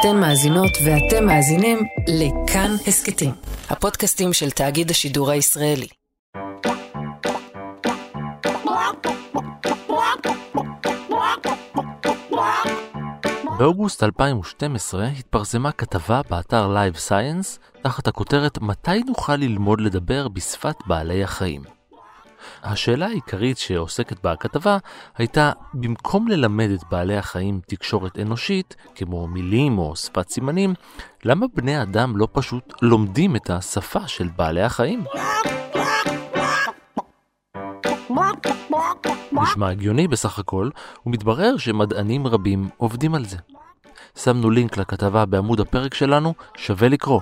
אתן מאזינות ואתם מאזינים לכאן הסכתים, הפודקאסטים של תאגיד השידור הישראלי. באוגוסט 2012 התפרסמה כתבה באתר Live Science תחת הכותרת מתי נוכל ללמוד לדבר בשפת בעלי החיים. השאלה העיקרית שעוסקת בה הכתבה הייתה, במקום ללמד את בעלי החיים תקשורת אנושית, כמו מילים או שפת סימנים, למה בני אדם לא פשוט לומדים את השפה של בעלי החיים? נשמע הגיוני בסך הכל, ומתברר שמדענים רבים עובדים על זה. שמנו לינק לכתבה בעמוד הפרק שלנו, שווה לקרוא.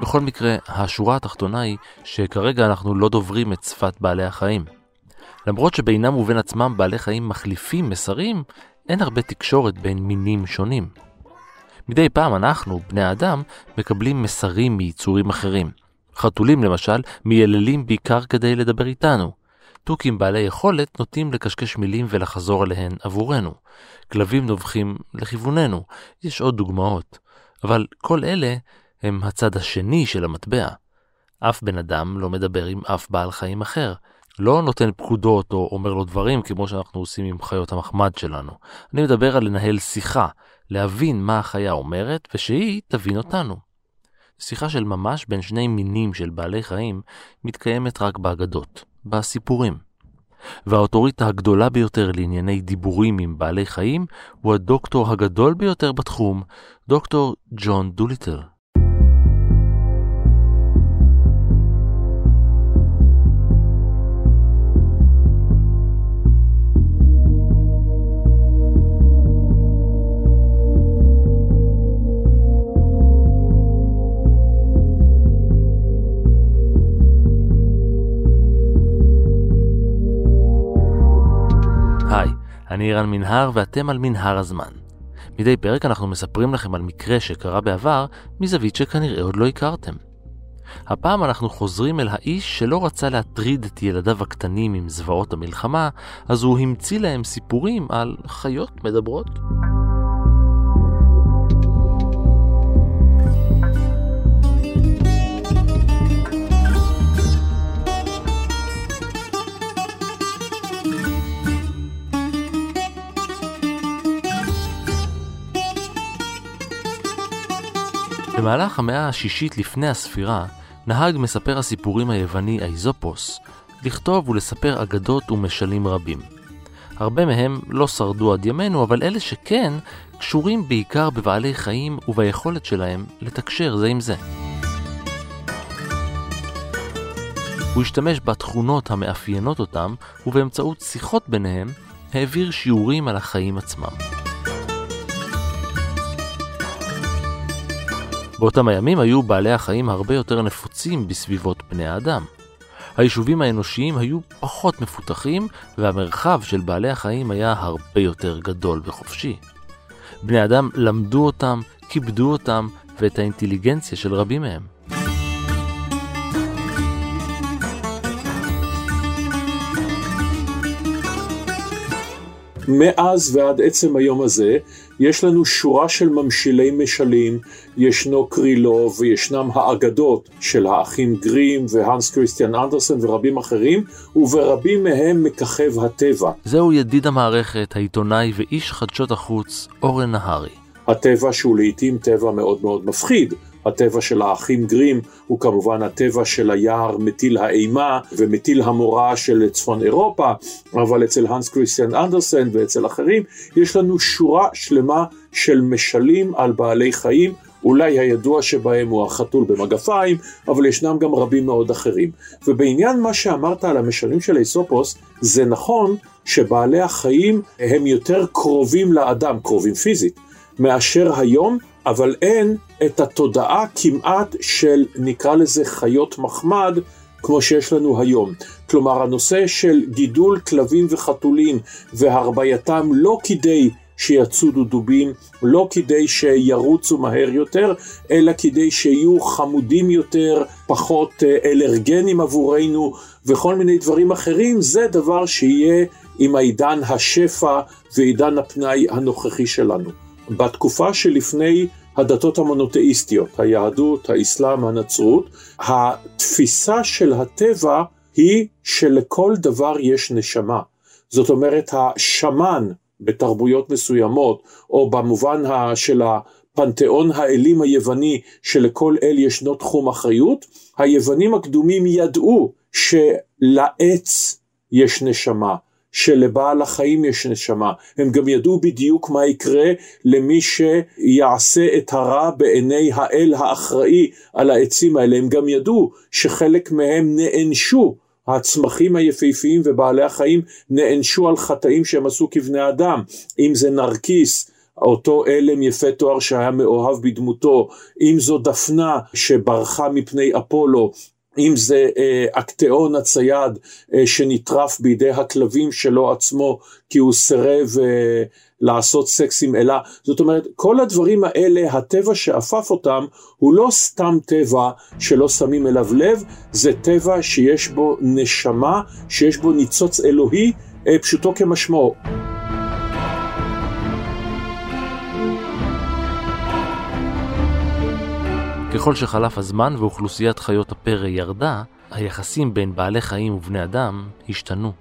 בכל מקרה, השורה התחתונה היא שכרגע אנחנו לא דוברים את שפת בעלי החיים. למרות שבינם ובין עצמם בעלי חיים מחליפים מסרים, אין הרבה תקשורת בין מינים שונים. מדי פעם אנחנו, בני האדם, מקבלים מסרים מיצורים אחרים. חתולים למשל מייללים בעיקר כדי לדבר איתנו. תוכים בעלי יכולת נוטים לקשקש מילים ולחזור עליהן עבורנו. כלבים נובחים לכיווננו. יש עוד דוגמאות. אבל כל אלה הם הצד השני של המטבע. אף בן אדם לא מדבר עם אף בעל חיים אחר. לא נותן פקודות או אומר לו דברים כמו שאנחנו עושים עם חיות המחמד שלנו. אני מדבר על לנהל שיחה, להבין מה החיה אומרת ושהיא תבין אותנו. שיחה של ממש בין שני מינים של בעלי חיים מתקיימת רק באגדות, בסיפורים. והאוטוריטה הגדולה ביותר לענייני דיבורים עם בעלי חיים הוא הדוקטור הגדול ביותר בתחום, דוקטור ג'ון דוליטל. אני רן מנהר ואתם על מנהר הזמן. מדי פרק אנחנו מספרים לכם על מקרה שקרה בעבר מזווית שכנראה עוד לא הכרתם. הפעם אנחנו חוזרים אל האיש שלא רצה להטריד את ילדיו הקטנים עם זוועות המלחמה, אז הוא המציא להם סיפורים על חיות מדברות. במהלך המאה השישית לפני הספירה, נהג מספר הסיפורים היווני איזופוס לכתוב ולספר אגדות ומשלים רבים. הרבה מהם לא שרדו עד ימינו, אבל אלה שכן, קשורים בעיקר בבעלי חיים וביכולת שלהם לתקשר זה עם זה. הוא השתמש בתכונות המאפיינות אותם, ובאמצעות שיחות ביניהם, העביר שיעורים על החיים עצמם. באותם הימים היו בעלי החיים הרבה יותר נפוצים בסביבות בני האדם. היישובים האנושיים היו פחות מפותחים, והמרחב של בעלי החיים היה הרבה יותר גדול וחופשי. בני אדם למדו אותם, כיבדו אותם, ואת האינטליגנציה של רבים מהם. מאז ועד עצם היום הזה יש לנו שורה של ממשילי משלים, ישנו קרילו וישנם האגדות של האחים גרים והאנס כריסטיאן אנדרסן ורבים אחרים, וברבים מהם מככב הטבע. זהו ידיד המערכת, העיתונאי ואיש חדשות החוץ, אורן נהרי. הטבע שהוא לעיתים טבע מאוד מאוד מפחיד. הטבע של האחים גרים הוא כמובן הטבע של היער מטיל האימה ומטיל המורא של צפון אירופה, אבל אצל הנס כריסטיאן אנדרסן ואצל אחרים יש לנו שורה שלמה של משלים על בעלי חיים. אולי הידוע שבהם הוא החתול במגפיים, אבל ישנם גם רבים מאוד אחרים. ובעניין מה שאמרת על המשלים של איסופוס, זה נכון שבעלי החיים הם יותר קרובים לאדם, קרובים פיזית, מאשר היום אבל אין את התודעה כמעט של נקרא לזה חיות מחמד כמו שיש לנו היום. כלומר הנושא של גידול כלבים וחתולים והרבייתם לא כדי שיצודו דובים, לא כדי שירוצו מהר יותר, אלא כדי שיהיו חמודים יותר, פחות אה, אלרגנים עבורנו וכל מיני דברים אחרים, זה דבר שיהיה עם העידן השפע ועידן הפנאי הנוכחי שלנו. בתקופה שלפני הדתות המונותאיסטיות, היהדות, האסלאם, הנצרות, התפיסה של הטבע היא שלכל דבר יש נשמה. זאת אומרת, השמן בתרבויות מסוימות, או במובן של הפנתיאון האלים היווני, שלכל אל ישנו תחום אחריות, היוונים הקדומים ידעו שלעץ יש נשמה, שלבעל החיים יש נשמה. הם גם ידעו בדיוק מה יקרה למי שיעשה את הרע בעיני האל האחראי על העצים האלה. הם גם ידעו שחלק מהם נענשו. הצמחים היפהפיים ובעלי החיים נענשו על חטאים שהם עשו כבני אדם, אם זה נרקיס, אותו עלם יפה תואר שהיה מאוהב בדמותו, אם זו דפנה שברחה מפני אפולו, אם זה אה, אקטאון הצייד אה, שנטרף בידי הכלבים שלו עצמו כי הוא סירב אה, לעשות סקס עם אלה, זאת אומרת כל הדברים האלה הטבע שאפף אותם הוא לא סתם טבע שלא שמים אליו לב, זה טבע שיש בו נשמה, שיש בו ניצוץ אלוהי אה, פשוטו כמשמעו. ככל שחלף הזמן ואוכלוסיית חיות הפרא ירדה, היחסים בין בעלי חיים ובני אדם השתנו.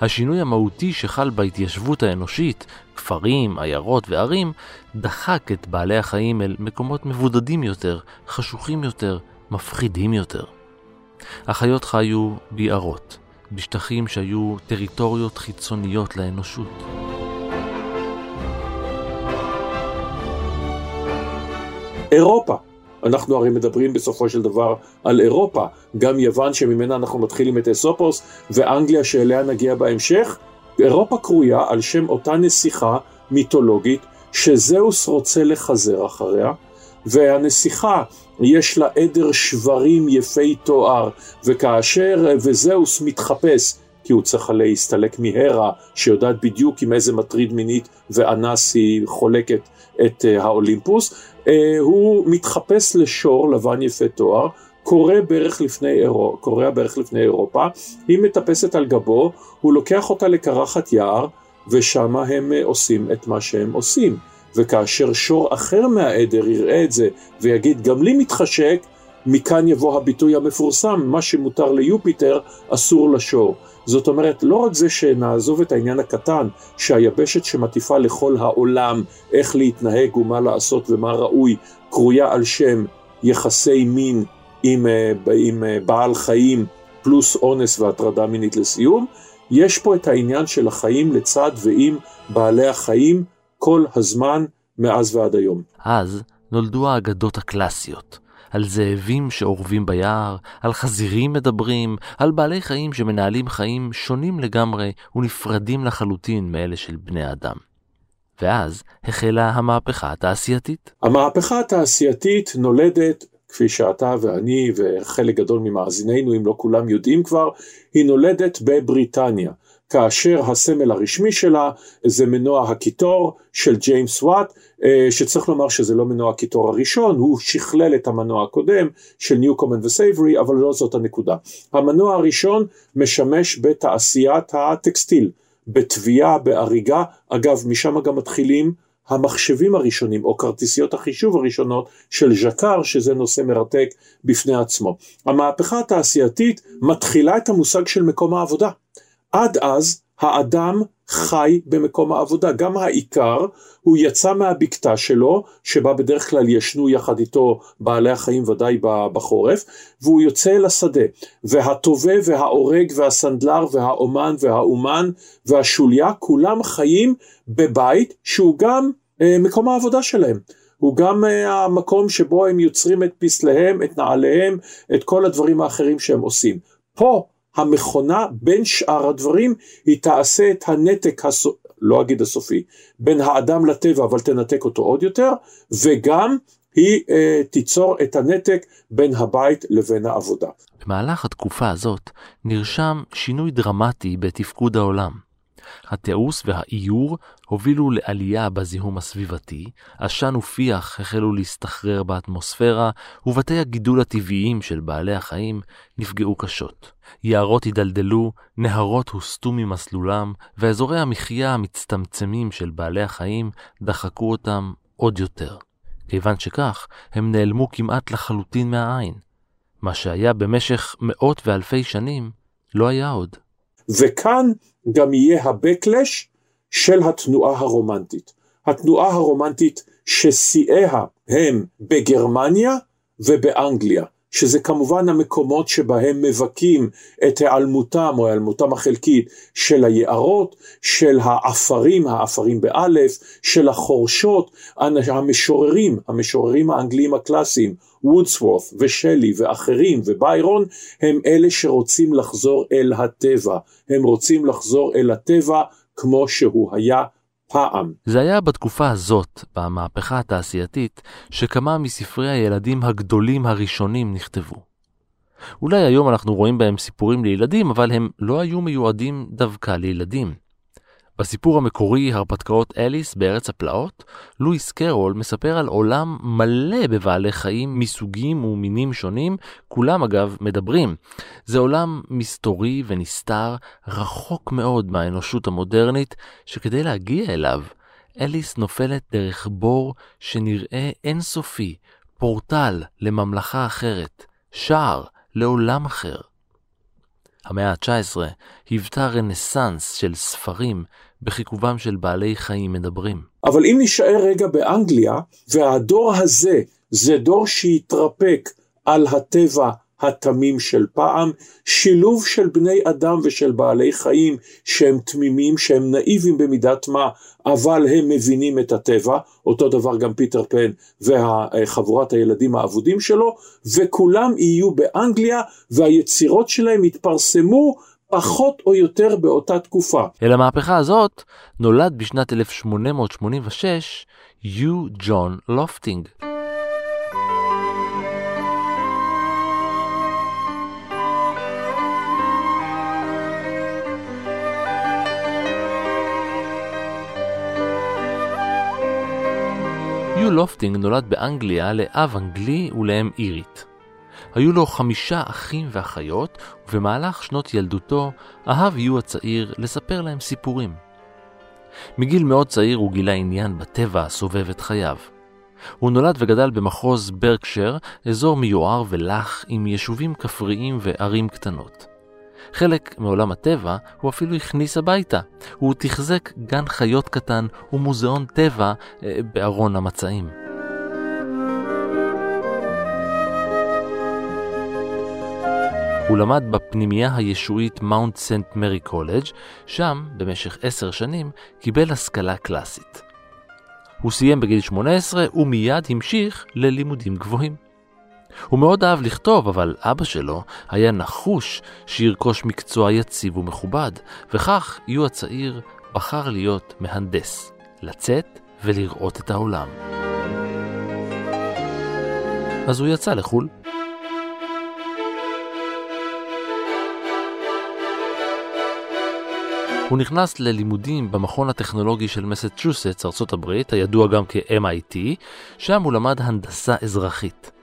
השינוי המהותי שחל בהתיישבות האנושית, כפרים, עיירות וערים, דחק את בעלי החיים אל מקומות מבודדים יותר, חשוכים יותר, מפחידים יותר. החיות חיו ביערות, בשטחים שהיו טריטוריות חיצוניות לאנושות. אירופה אנחנו הרי מדברים בסופו של דבר על אירופה, גם יוון שממנה אנחנו מתחילים את אסופוס, ואנגליה שאליה נגיע בהמשך. אירופה קרויה על שם אותה נסיכה מיתולוגית שזהוס רוצה לחזר אחריה, והנסיכה יש לה עדר שברים יפי תואר, וכאשר וזהוס מתחפש כי הוא צריך להסתלק מהרה, שיודעת בדיוק עם איזה מטריד מינית ואנס היא חולקת את אה, האולימפוס, אה, הוא מתחפש לשור לבן יפה תואר, קורא בערך לפני, אירו, קורא בערך לפני אירופה, היא מטפסת על גבו, הוא לוקח אותה לקרחת יער, ושם הם אה, עושים את מה שהם עושים. וכאשר שור אחר מהעדר יראה את זה ויגיד גם לי מתחשק, מכאן יבוא הביטוי המפורסם, מה שמותר ליופיטר אסור לשור. זאת אומרת, לא רק זה שנעזוב את העניין הקטן, שהיבשת שמטיפה לכל העולם איך להתנהג ומה לעשות ומה ראוי, קרויה על שם יחסי מין עם, אה, עם אה, בעל חיים פלוס אונס והטרדה מינית לסיום, יש פה את העניין של החיים לצד ועם בעלי החיים כל הזמן מאז ועד היום. אז נולדו האגדות הקלאסיות. על זאבים שאורבים ביער, על חזירים מדברים, על בעלי חיים שמנהלים חיים שונים לגמרי ונפרדים לחלוטין מאלה של בני אדם. ואז החלה המהפכה התעשייתית. המהפכה התעשייתית נולדת, כפי שאתה ואני וחלק גדול ממאזינינו, אם לא כולם יודעים כבר, היא נולדת בבריטניה. כאשר הסמל הרשמי שלה זה מנוע הקיטור של ג'יימס וואט, אה, שצריך לומר שזה לא מנוע הקיטור הראשון, הוא שכלל את המנוע הקודם של ניוקומן וסייברי, אבל לא זאת הנקודה. המנוע הראשון משמש בתעשיית הטקסטיל, בתביעה, באריגה, אגב משם גם מתחילים המחשבים הראשונים או כרטיסיות החישוב הראשונות של ז'קר שזה נושא מרתק בפני עצמו. המהפכה התעשייתית מתחילה את המושג של מקום העבודה. עד אז האדם חי במקום העבודה, גם העיקר הוא יצא מהבקתה שלו, שבה בדרך כלל ישנו יחד איתו בעלי החיים ודאי בחורף, והוא יוצא אל השדה, והטובה וההורג והסנדלר והאומן והאומן והשוליה, כולם חיים בבית שהוא גם אה, מקום העבודה שלהם. הוא גם אה, המקום שבו הם יוצרים את פסליהם, את נעליהם, את כל הדברים האחרים שהם עושים. פה המכונה בין שאר הדברים היא תעשה את הנתק, הסופ... לא אגיד הסופי, בין האדם לטבע אבל תנתק אותו עוד יותר וגם היא אה, תיצור את הנתק בין הבית לבין העבודה. במהלך התקופה הזאת נרשם שינוי דרמטי בתפקוד העולם. התיעוש והאיור הובילו לעלייה בזיהום הסביבתי, עשן ופיח החלו להסתחרר באטמוספירה, ובתי הגידול הטבעיים של בעלי החיים נפגעו קשות. יערות הידלדלו, נהרות הוסטו ממסלולם, ואזורי המחיה המצטמצמים של בעלי החיים דחקו אותם עוד יותר. כיוון שכך, הם נעלמו כמעט לחלוטין מהעין. מה שהיה במשך מאות ואלפי שנים, לא היה עוד. וכאן גם יהיה ה-Backlash של התנועה הרומנטית. התנועה הרומנטית ששיאיה הם בגרמניה ובאנגליה. שזה כמובן המקומות שבהם מבכים את היעלמותם או היעלמותם החלקית של היערות, של האפרים, האפרים באלף, של החורשות, המשוררים, המשוררים האנגליים הקלאסיים, וודסוורת' ושלי ואחרים וביירון, הם אלה שרוצים לחזור אל הטבע, הם רוצים לחזור אל הטבע כמו שהוא היה פעם. זה היה בתקופה הזאת, במהפכה התעשייתית, שכמה מספרי הילדים הגדולים הראשונים נכתבו. אולי היום אנחנו רואים בהם סיפורים לילדים, אבל הם לא היו מיועדים דווקא לילדים. בסיפור המקורי, הרפתקאות אליס בארץ הפלאות, לואיס קרול מספר על עולם מלא בבעלי חיים מסוגים ומינים שונים, כולם אגב מדברים. זה עולם מסתורי ונסתר, רחוק מאוד מהאנושות המודרנית, שכדי להגיע אליו, אליס נופלת דרך בור שנראה אינסופי, פורטל לממלכה אחרת, שער לעולם אחר. המאה ה-19 היוותה רנסאנס של ספרים בחיכובם של בעלי חיים מדברים. אבל אם נשאר רגע באנגליה, והדור הזה זה דור שהתרפק על הטבע התמים של פעם, שילוב של בני אדם ושל בעלי חיים שהם תמימים, שהם נאיבים במידת מה, אבל הם מבינים את הטבע, אותו דבר גם פיטר פן וחבורת הילדים האבודים שלו, וכולם יהיו באנגליה והיצירות שלהם יתפרסמו פחות או יותר באותה תקופה. אל המהפכה הזאת נולד בשנת 1886 יו ג'ון לופטינג. לופטינג נולד באנגליה לאב אנגלי ולאם אירית. היו לו חמישה אחים ואחיות, ובמהלך שנות ילדותו אהב יו הצעיר לספר להם סיפורים. מגיל מאוד צעיר הוא גילה עניין בטבע הסובב את חייו. הוא נולד וגדל במחוז ברקשר, אזור מיוער ולח עם יישובים כפריים וערים קטנות. חלק מעולם הטבע הוא אפילו הכניס הביתה. הוא תחזק גן חיות קטן ומוזיאון טבע אה, בארון המצעים. הוא למד בפנימייה הישועית מאונט סנט מרי קולג', שם, במשך עשר שנים, קיבל השכלה קלאסית. הוא סיים בגיל 18 ומיד המשיך ללימודים גבוהים. הוא מאוד אהב לכתוב, אבל אבא שלו היה נחוש שירכוש מקצוע יציב ומכובד, וכך יו הצעיר בחר להיות מהנדס, לצאת ולראות את העולם. אז הוא יצא לחו"ל. הוא נכנס ללימודים במכון הטכנולוגי של מסצ'וסטס, ארצות הברית, הידוע גם כ-MIT, שם הוא למד הנדסה אזרחית.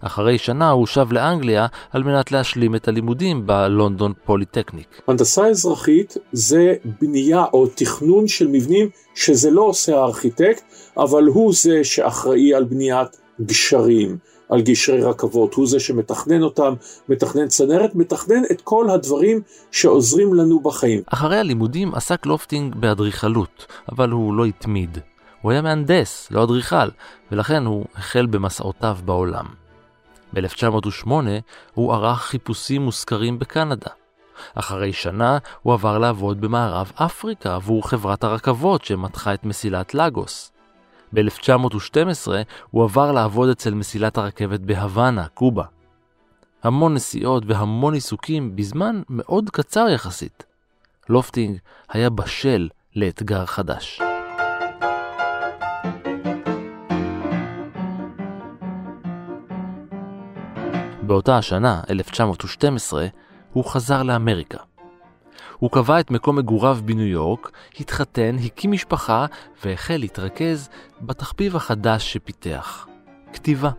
אחרי שנה הוא שב לאנגליה על מנת להשלים את הלימודים בלונדון פוליטקניק. הנדסה אזרחית זה בנייה או תכנון של מבנים שזה לא עושה הארכיטקט, אבל הוא זה שאחראי על בניית גשרים, על גשרי רכבות, הוא זה שמתכנן אותם, מתכנן צנרת, מתכנן את כל הדברים שעוזרים לנו בחיים. אחרי הלימודים עסק לופטינג באדריכלות, אבל הוא לא התמיד. הוא היה מהנדס, לא אדריכל, ולכן הוא החל במסעותיו בעולם. ב-1908 הוא ערך חיפושים מושכרים בקנדה. אחרי שנה הוא עבר לעבוד במערב אפריקה עבור חברת הרכבות שמתחה את מסילת לגוס. ב-1912 הוא עבר לעבוד אצל מסילת הרכבת בהוואנה, קובה. המון נסיעות והמון עיסוקים בזמן מאוד קצר יחסית. לופטינג היה בשל לאתגר חדש. באותה השנה, 1912, הוא חזר לאמריקה. הוא קבע את מקום מגוריו בניו יורק, התחתן, הקים משפחה והחל להתרכז בתחביב החדש שפיתח, כתיבה.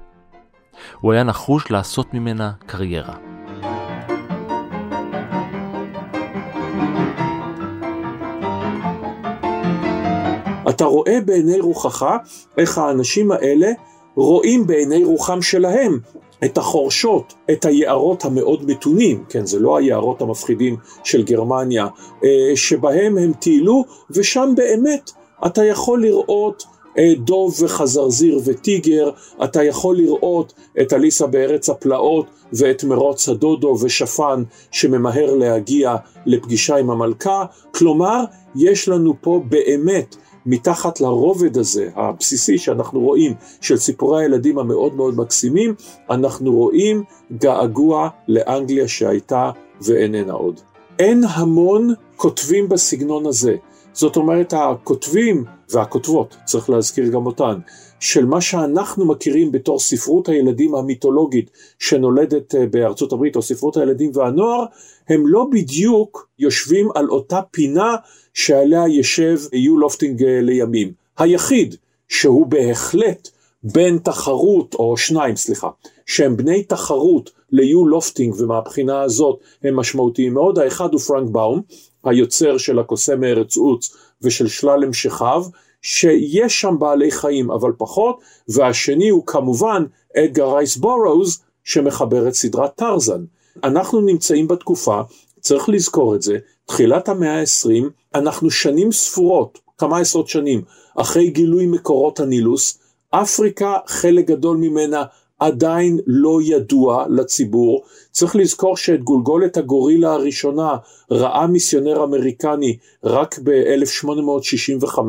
הוא היה נחוש לעשות ממנה קריירה. אתה רואה בעיני רוחך איך האנשים האלה רואים בעיני רוחם שלהם את החורשות, את היערות המאוד מתונים, כן, זה לא היערות המפחידים של גרמניה, אה, שבהם הם טיילו, ושם באמת אתה יכול לראות אה, דוב וחזרזיר וטיגר, אתה יכול לראות את אליסה בארץ הפלאות ואת מרוץ הדודו ושפן שממהר להגיע לפגישה עם המלכה, כלומר, יש לנו פה באמת מתחת לרובד הזה, הבסיסי שאנחנו רואים, של סיפורי הילדים המאוד מאוד מקסימים, אנחנו רואים געגוע לאנגליה שהייתה ואיננה עוד. אין המון כותבים בסגנון הזה. זאת אומרת, הכותבים והכותבות, צריך להזכיר גם אותן, של מה שאנחנו מכירים בתור ספרות הילדים המיתולוגית שנולדת אה, בארצות הברית, או ספרות הילדים והנוער, הם לא בדיוק יושבים על אותה פינה שעליה ישב יו לופטינג אה, לימים. היחיד שהוא בהחלט בין תחרות, או שניים סליחה, שהם בני תחרות ליו לופטינג ומהבחינה הזאת הם משמעותיים מאוד, האחד הוא פרנק באום, היוצר של הקוסם מארץ עוץ ושל שלל המשכיו, שיש שם בעלי חיים אבל פחות, והשני הוא כמובן אדגר רייס בורוז שמחבר את סדרת טרזן. אנחנו נמצאים בתקופה, צריך לזכור את זה, תחילת המאה ה-20, אנחנו שנים ספורות, כמה עשרות שנים, אחרי גילוי מקורות הנילוס, אפריקה, חלק גדול ממנה עדיין לא ידוע לציבור. צריך לזכור שאת גולגולת הגורילה הראשונה ראה מיסיונר אמריקני רק ב-1865,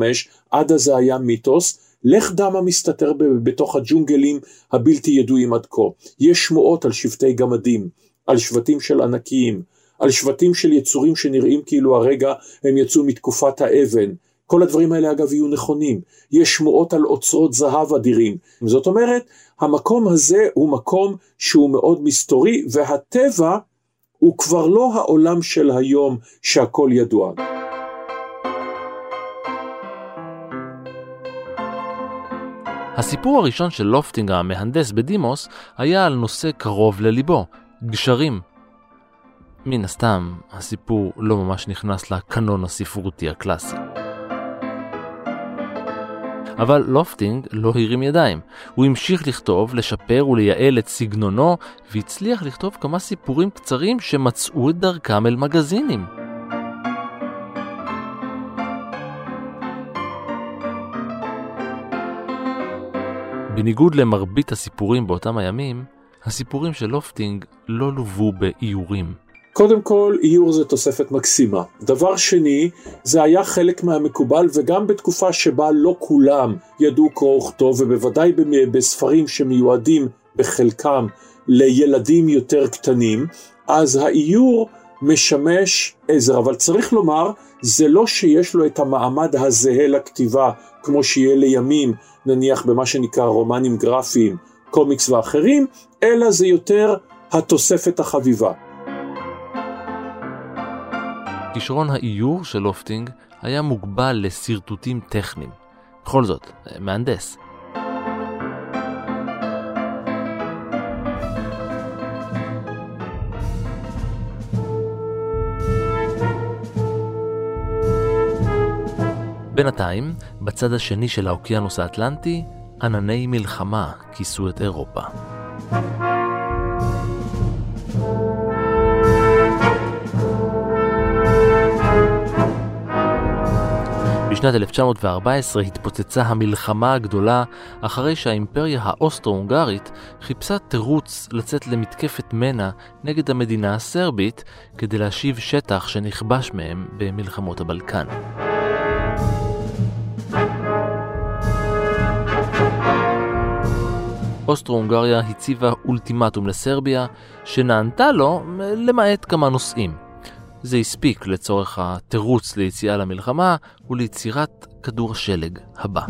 עד אז זה היה מיתוס. לך דע מה מסתתר בתוך הג'ונגלים הבלתי ידועים עד כה. יש שמועות על שבטי גמדים, על שבטים של ענקיים, על שבטים של יצורים שנראים כאילו הרגע הם יצאו מתקופת האבן. כל הדברים האלה אגב יהיו נכונים. יש שמועות על אוצרות זהב אדירים. זאת אומרת, המקום הזה הוא מקום שהוא מאוד מסתורי, והטבע הוא כבר לא העולם של היום שהכל ידוע. הסיפור הראשון של לופטינג המהנדס בדימוס היה על נושא קרוב לליבו, גשרים. מן הסתם, הסיפור לא ממש נכנס לקנון הספרותי הקלאסי. אבל לופטינג לא הרים ידיים. הוא המשיך לכתוב, לשפר ולייעל את סגנונו, והצליח לכתוב כמה סיפורים קצרים שמצאו את דרכם אל מגזינים. בניגוד למרבית הסיפורים באותם הימים, הסיפורים של לופטינג לא לוו באיורים. קודם כל, איור זה תוספת מקסימה. דבר שני, זה היה חלק מהמקובל, וגם בתקופה שבה לא כולם ידעו קרוא וכתוב, ובוודאי בספרים שמיועדים בחלקם לילדים יותר קטנים, אז האיור משמש עזר, אבל צריך לומר, זה לא שיש לו את המעמד הזהה לכתיבה, כמו שיהיה לימים, נניח במה שנקרא רומנים גרפיים, קומיקס ואחרים, אלא זה יותר התוספת החביבה. כישרון האיור של לופטינג היה מוגבל לשרטוטים טכניים. בכל זאת, מהנדס. בינתיים, בצד השני של האוקיינוס האטלנטי, ענני מלחמה כיסו את אירופה. בשנת 1914 התפוצצה המלחמה הגדולה אחרי שהאימפריה האוסטרו-הונגרית חיפשה תירוץ לצאת למתקפת מנע נגד המדינה הסרבית כדי להשיב שטח שנכבש מהם במלחמות הבלקן. אוסטרו-הונגריה הציבה אולטימטום לסרביה, שנענתה לו למעט כמה נושאים. זה הספיק לצורך התירוץ ליציאה למלחמה וליצירת כדור השלג הבא.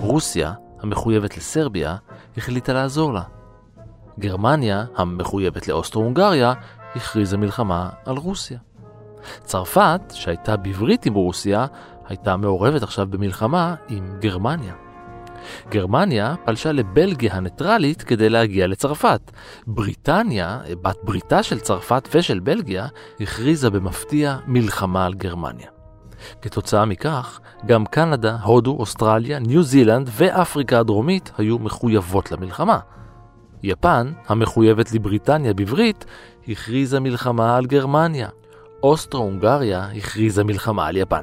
רוסיה, המחויבת לסרביה, החליטה לעזור לה. גרמניה, המחויבת לאוסטרו-הונגריה, הכריזה מלחמה על רוסיה. צרפת, שהייתה בברית עם רוסיה, הייתה מעורבת עכשיו במלחמה עם גרמניה. גרמניה פלשה לבלגיה הניטרלית כדי להגיע לצרפת. בריטניה, בת בריתה של צרפת ושל בלגיה, הכריזה במפתיע מלחמה על גרמניה. כתוצאה מכך, גם קנדה, הודו, אוסטרליה, ניו זילנד ואפריקה הדרומית היו מחויבות למלחמה. יפן, המחויבת לבריטניה בברית, הכריזה מלחמה על גרמניה. אוסטרו-הונגריה הכריזה מלחמה על יפן.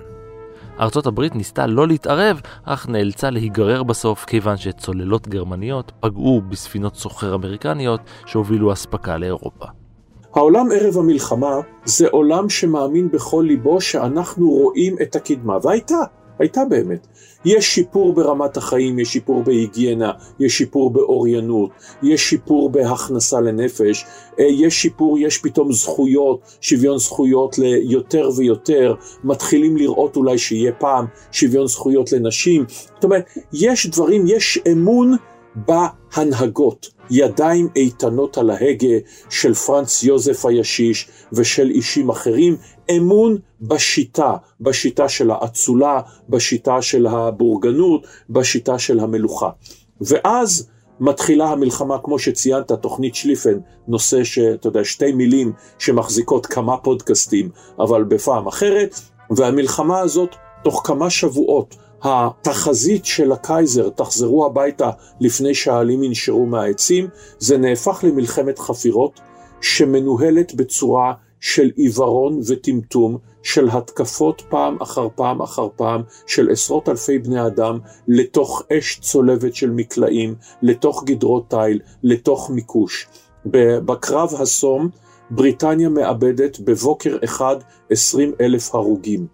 ארצות הברית ניסתה לא להתערב, אך נאלצה להיגרר בסוף כיוון שצוללות גרמניות פגעו בספינות סוחר אמריקניות שהובילו אספקה לאירופה. העולם ערב המלחמה זה עולם שמאמין בכל ליבו שאנחנו רואים את הקדמה, והייתה, הייתה באמת. יש שיפור ברמת החיים, יש שיפור בהיגיינה, יש שיפור באוריינות, יש שיפור בהכנסה לנפש, אה, יש שיפור, יש פתאום זכויות, שוויון זכויות ליותר ויותר, מתחילים לראות אולי שיהיה פעם שוויון זכויות לנשים. זאת אומרת, יש דברים, יש אמון בהנהגות, ידיים איתנות על ההגה של פרנץ יוזף הישיש ושל אישים אחרים, אמון בשיטה, בשיטה של האצולה, בשיטה של הבורגנות, בשיטה של המלוכה. ואז מתחילה המלחמה, כמו שציינת, תוכנית שליפן, נושא שאתה יודע, שתי מילים שמחזיקות כמה פודקאסטים, אבל בפעם אחרת, והמלחמה הזאת, תוך כמה שבועות, התחזית של הקייזר, תחזרו הביתה לפני שהעלים ינשרו מהעצים, זה נהפך למלחמת חפירות שמנוהלת בצורה של עיוורון וטמטום, של התקפות פעם אחר פעם אחר פעם של עשרות אלפי בני אדם לתוך אש צולבת של מקלעים, לתוך גדרות תיל, לתוך מיקוש. בקרב הסום בריטניה מאבדת בבוקר אחד עשרים אלף הרוגים.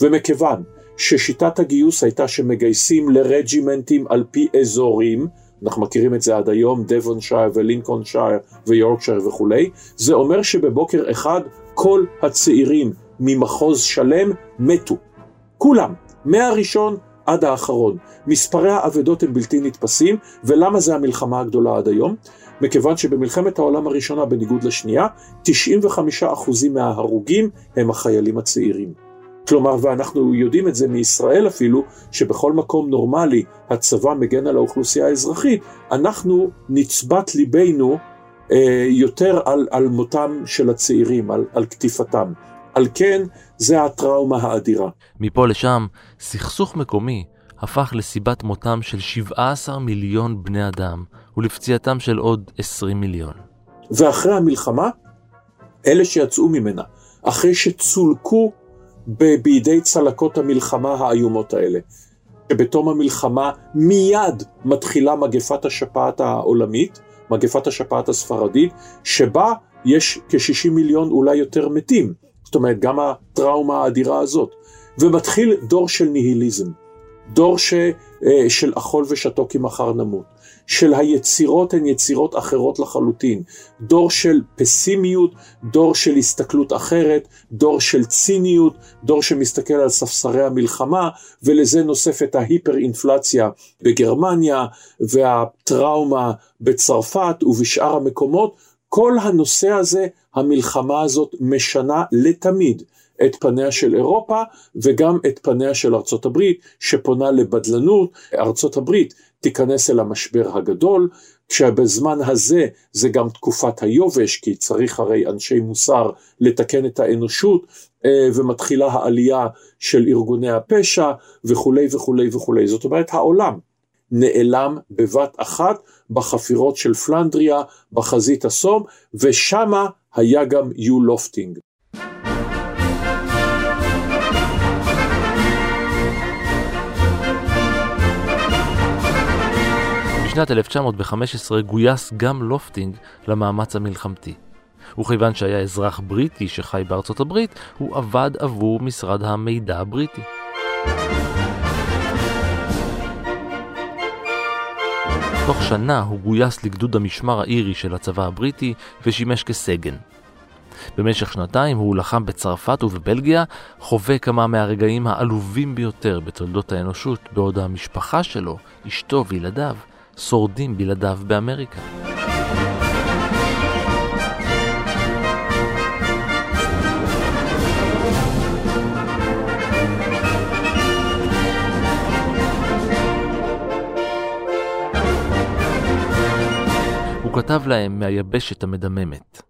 ומכיוון ששיטת הגיוס הייתה שמגייסים לרג'ימנטים על פי אזורים, אנחנו מכירים את זה עד היום, דבונשייר ולינקונשייר ויורקשייר וכולי, זה אומר שבבוקר אחד כל הצעירים ממחוז שלם מתו. כולם, מהראשון עד האחרון. מספרי האבדות הם בלתי נתפסים, ולמה זה המלחמה הגדולה עד היום? מכיוון שבמלחמת העולם הראשונה, בניגוד לשנייה, 95% מההרוגים הם החיילים הצעירים. כלומר, ואנחנו יודעים את זה מישראל אפילו, שבכל מקום נורמלי הצבא מגן על האוכלוסייה האזרחית, אנחנו נצבת ליבנו אה, יותר על, על מותם של הצעירים, על, על קטיפתם. על כן, זה הטראומה האדירה. מפה לשם, סכסוך מקומי הפך לסיבת מותם של 17 מיליון בני אדם, ולפציעתם של עוד 20 מיליון. ואחרי המלחמה, אלה שיצאו ממנה, אחרי שצולקו בידי צלקות המלחמה האיומות האלה. שבתום המלחמה מיד מתחילה מגפת השפעת העולמית, מגפת השפעת הספרדית, שבה יש כ-60 מיליון אולי יותר מתים. זאת אומרת, גם הטראומה האדירה הזאת. ומתחיל דור של ניהיליזם, דור ש, אה, של אכול ושתו כי מחר נמות. של היצירות הן יצירות אחרות לחלוטין. דור של פסימיות, דור של הסתכלות אחרת, דור של ציניות, דור שמסתכל על ספסרי המלחמה, ולזה נוספת ההיפר-אינפלציה בגרמניה, והטראומה בצרפת ובשאר המקומות. כל הנושא הזה, המלחמה הזאת משנה לתמיד את פניה של אירופה וגם את פניה של ארצות הברית שפונה לבדלנות. ארצות הברית תיכנס אל המשבר הגדול, כשבזמן הזה זה גם תקופת היובש, כי צריך הרי אנשי מוסר לתקן את האנושות, אה, ומתחילה העלייה של ארגוני הפשע וכולי וכולי וכולי. זאת אומרת, העולם נעלם בבת אחת בחפירות של פלנדריה, בחזית הסום, ושמה היה גם יו לופטינג. בשנת 1915 גויס גם לופטינג למאמץ המלחמתי. וכיוון שהיה אזרח בריטי שחי בארצות הברית, הוא עבד עבור משרד המידע הבריטי. תוך שנה הוא גויס לגדוד המשמר האירי של הצבא הבריטי ושימש כסגן. במשך שנתיים הוא לחם בצרפת ובבלגיה, חווה כמה מהרגעים העלובים ביותר בתולדות האנושות, בעוד המשפחה שלו, אשתו וילדיו, שורדים בלעדיו באמריקה. הוא כתב להם מהיבשת המדממת.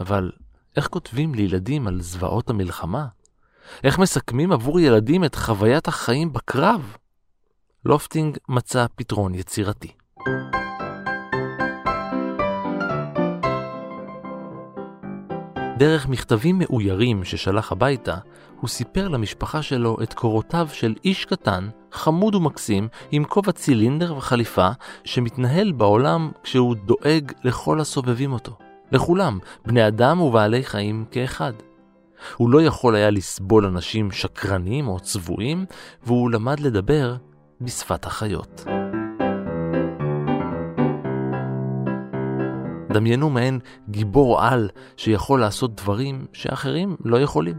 אבל איך כותבים לילדים על זוועות המלחמה? איך מסכמים עבור ילדים את חוויית החיים בקרב? לופטינג מצא פתרון יצירתי. דרך מכתבים מאוירים ששלח הביתה, הוא סיפר למשפחה שלו את קורותיו של איש קטן, חמוד ומקסים, עם כובע צילינדר וחליפה, שמתנהל בעולם כשהוא דואג לכל הסובבים אותו. לכולם, בני אדם ובעלי חיים כאחד. הוא לא יכול היה לסבול אנשים שקרנים או צבועים, והוא למד לדבר בשפת החיות. דמיינו מעין גיבור על שיכול לעשות דברים שאחרים לא יכולים.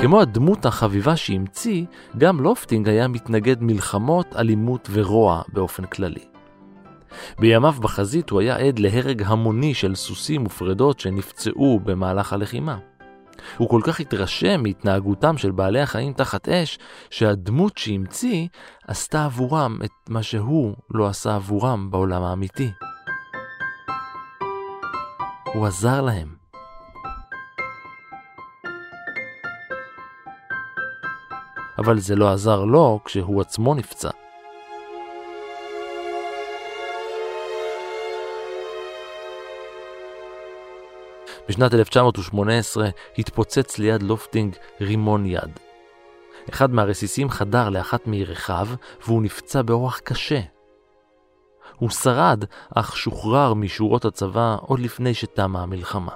כמו הדמות החביבה שהמציא, גם לופטינג היה מתנגד מלחמות, אלימות ורוע באופן כללי. בימיו בחזית הוא היה עד להרג המוני של סוסים ופרדות שנפצעו במהלך הלחימה. הוא כל כך התרשם מהתנהגותם של בעלי החיים תחת אש, שהדמות שהמציא עשתה עבורם את מה שהוא לא עשה עבורם בעולם האמיתי. הוא עזר להם. אבל זה לא עזר לו כשהוא עצמו נפצע. בשנת 1918 התפוצץ ליד לופטינג רימון יד. אחד מהרסיסים חדר לאחת מירכיו והוא נפצע באורח קשה. הוא שרד, אך שוחרר משורות הצבא עוד לפני שתמה המלחמה.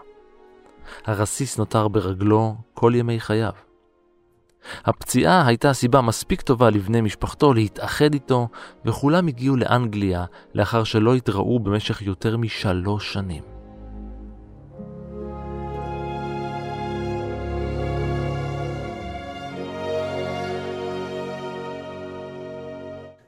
הרסיס נותר ברגלו כל ימי חייו. הפציעה הייתה סיבה מספיק טובה לבני משפחתו להתאחד איתו, וכולם הגיעו לאנגליה לאחר שלא התראו במשך יותר משלוש שנים.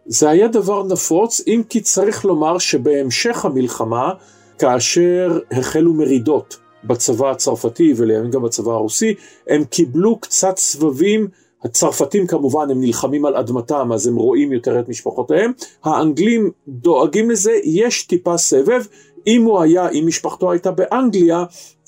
זה היה דבר נפוץ, אם כי צריך לומר שבהמשך המלחמה, כאשר החלו מרידות בצבא הצרפתי ולימים גם בצבא הרוסי, הם קיבלו קצת סבבים, הצרפתים כמובן הם נלחמים על אדמתם אז הם רואים יותר את משפחותיהם, האנגלים דואגים לזה, יש טיפה סבב, אם הוא היה, אם משפחתו הייתה באנגליה,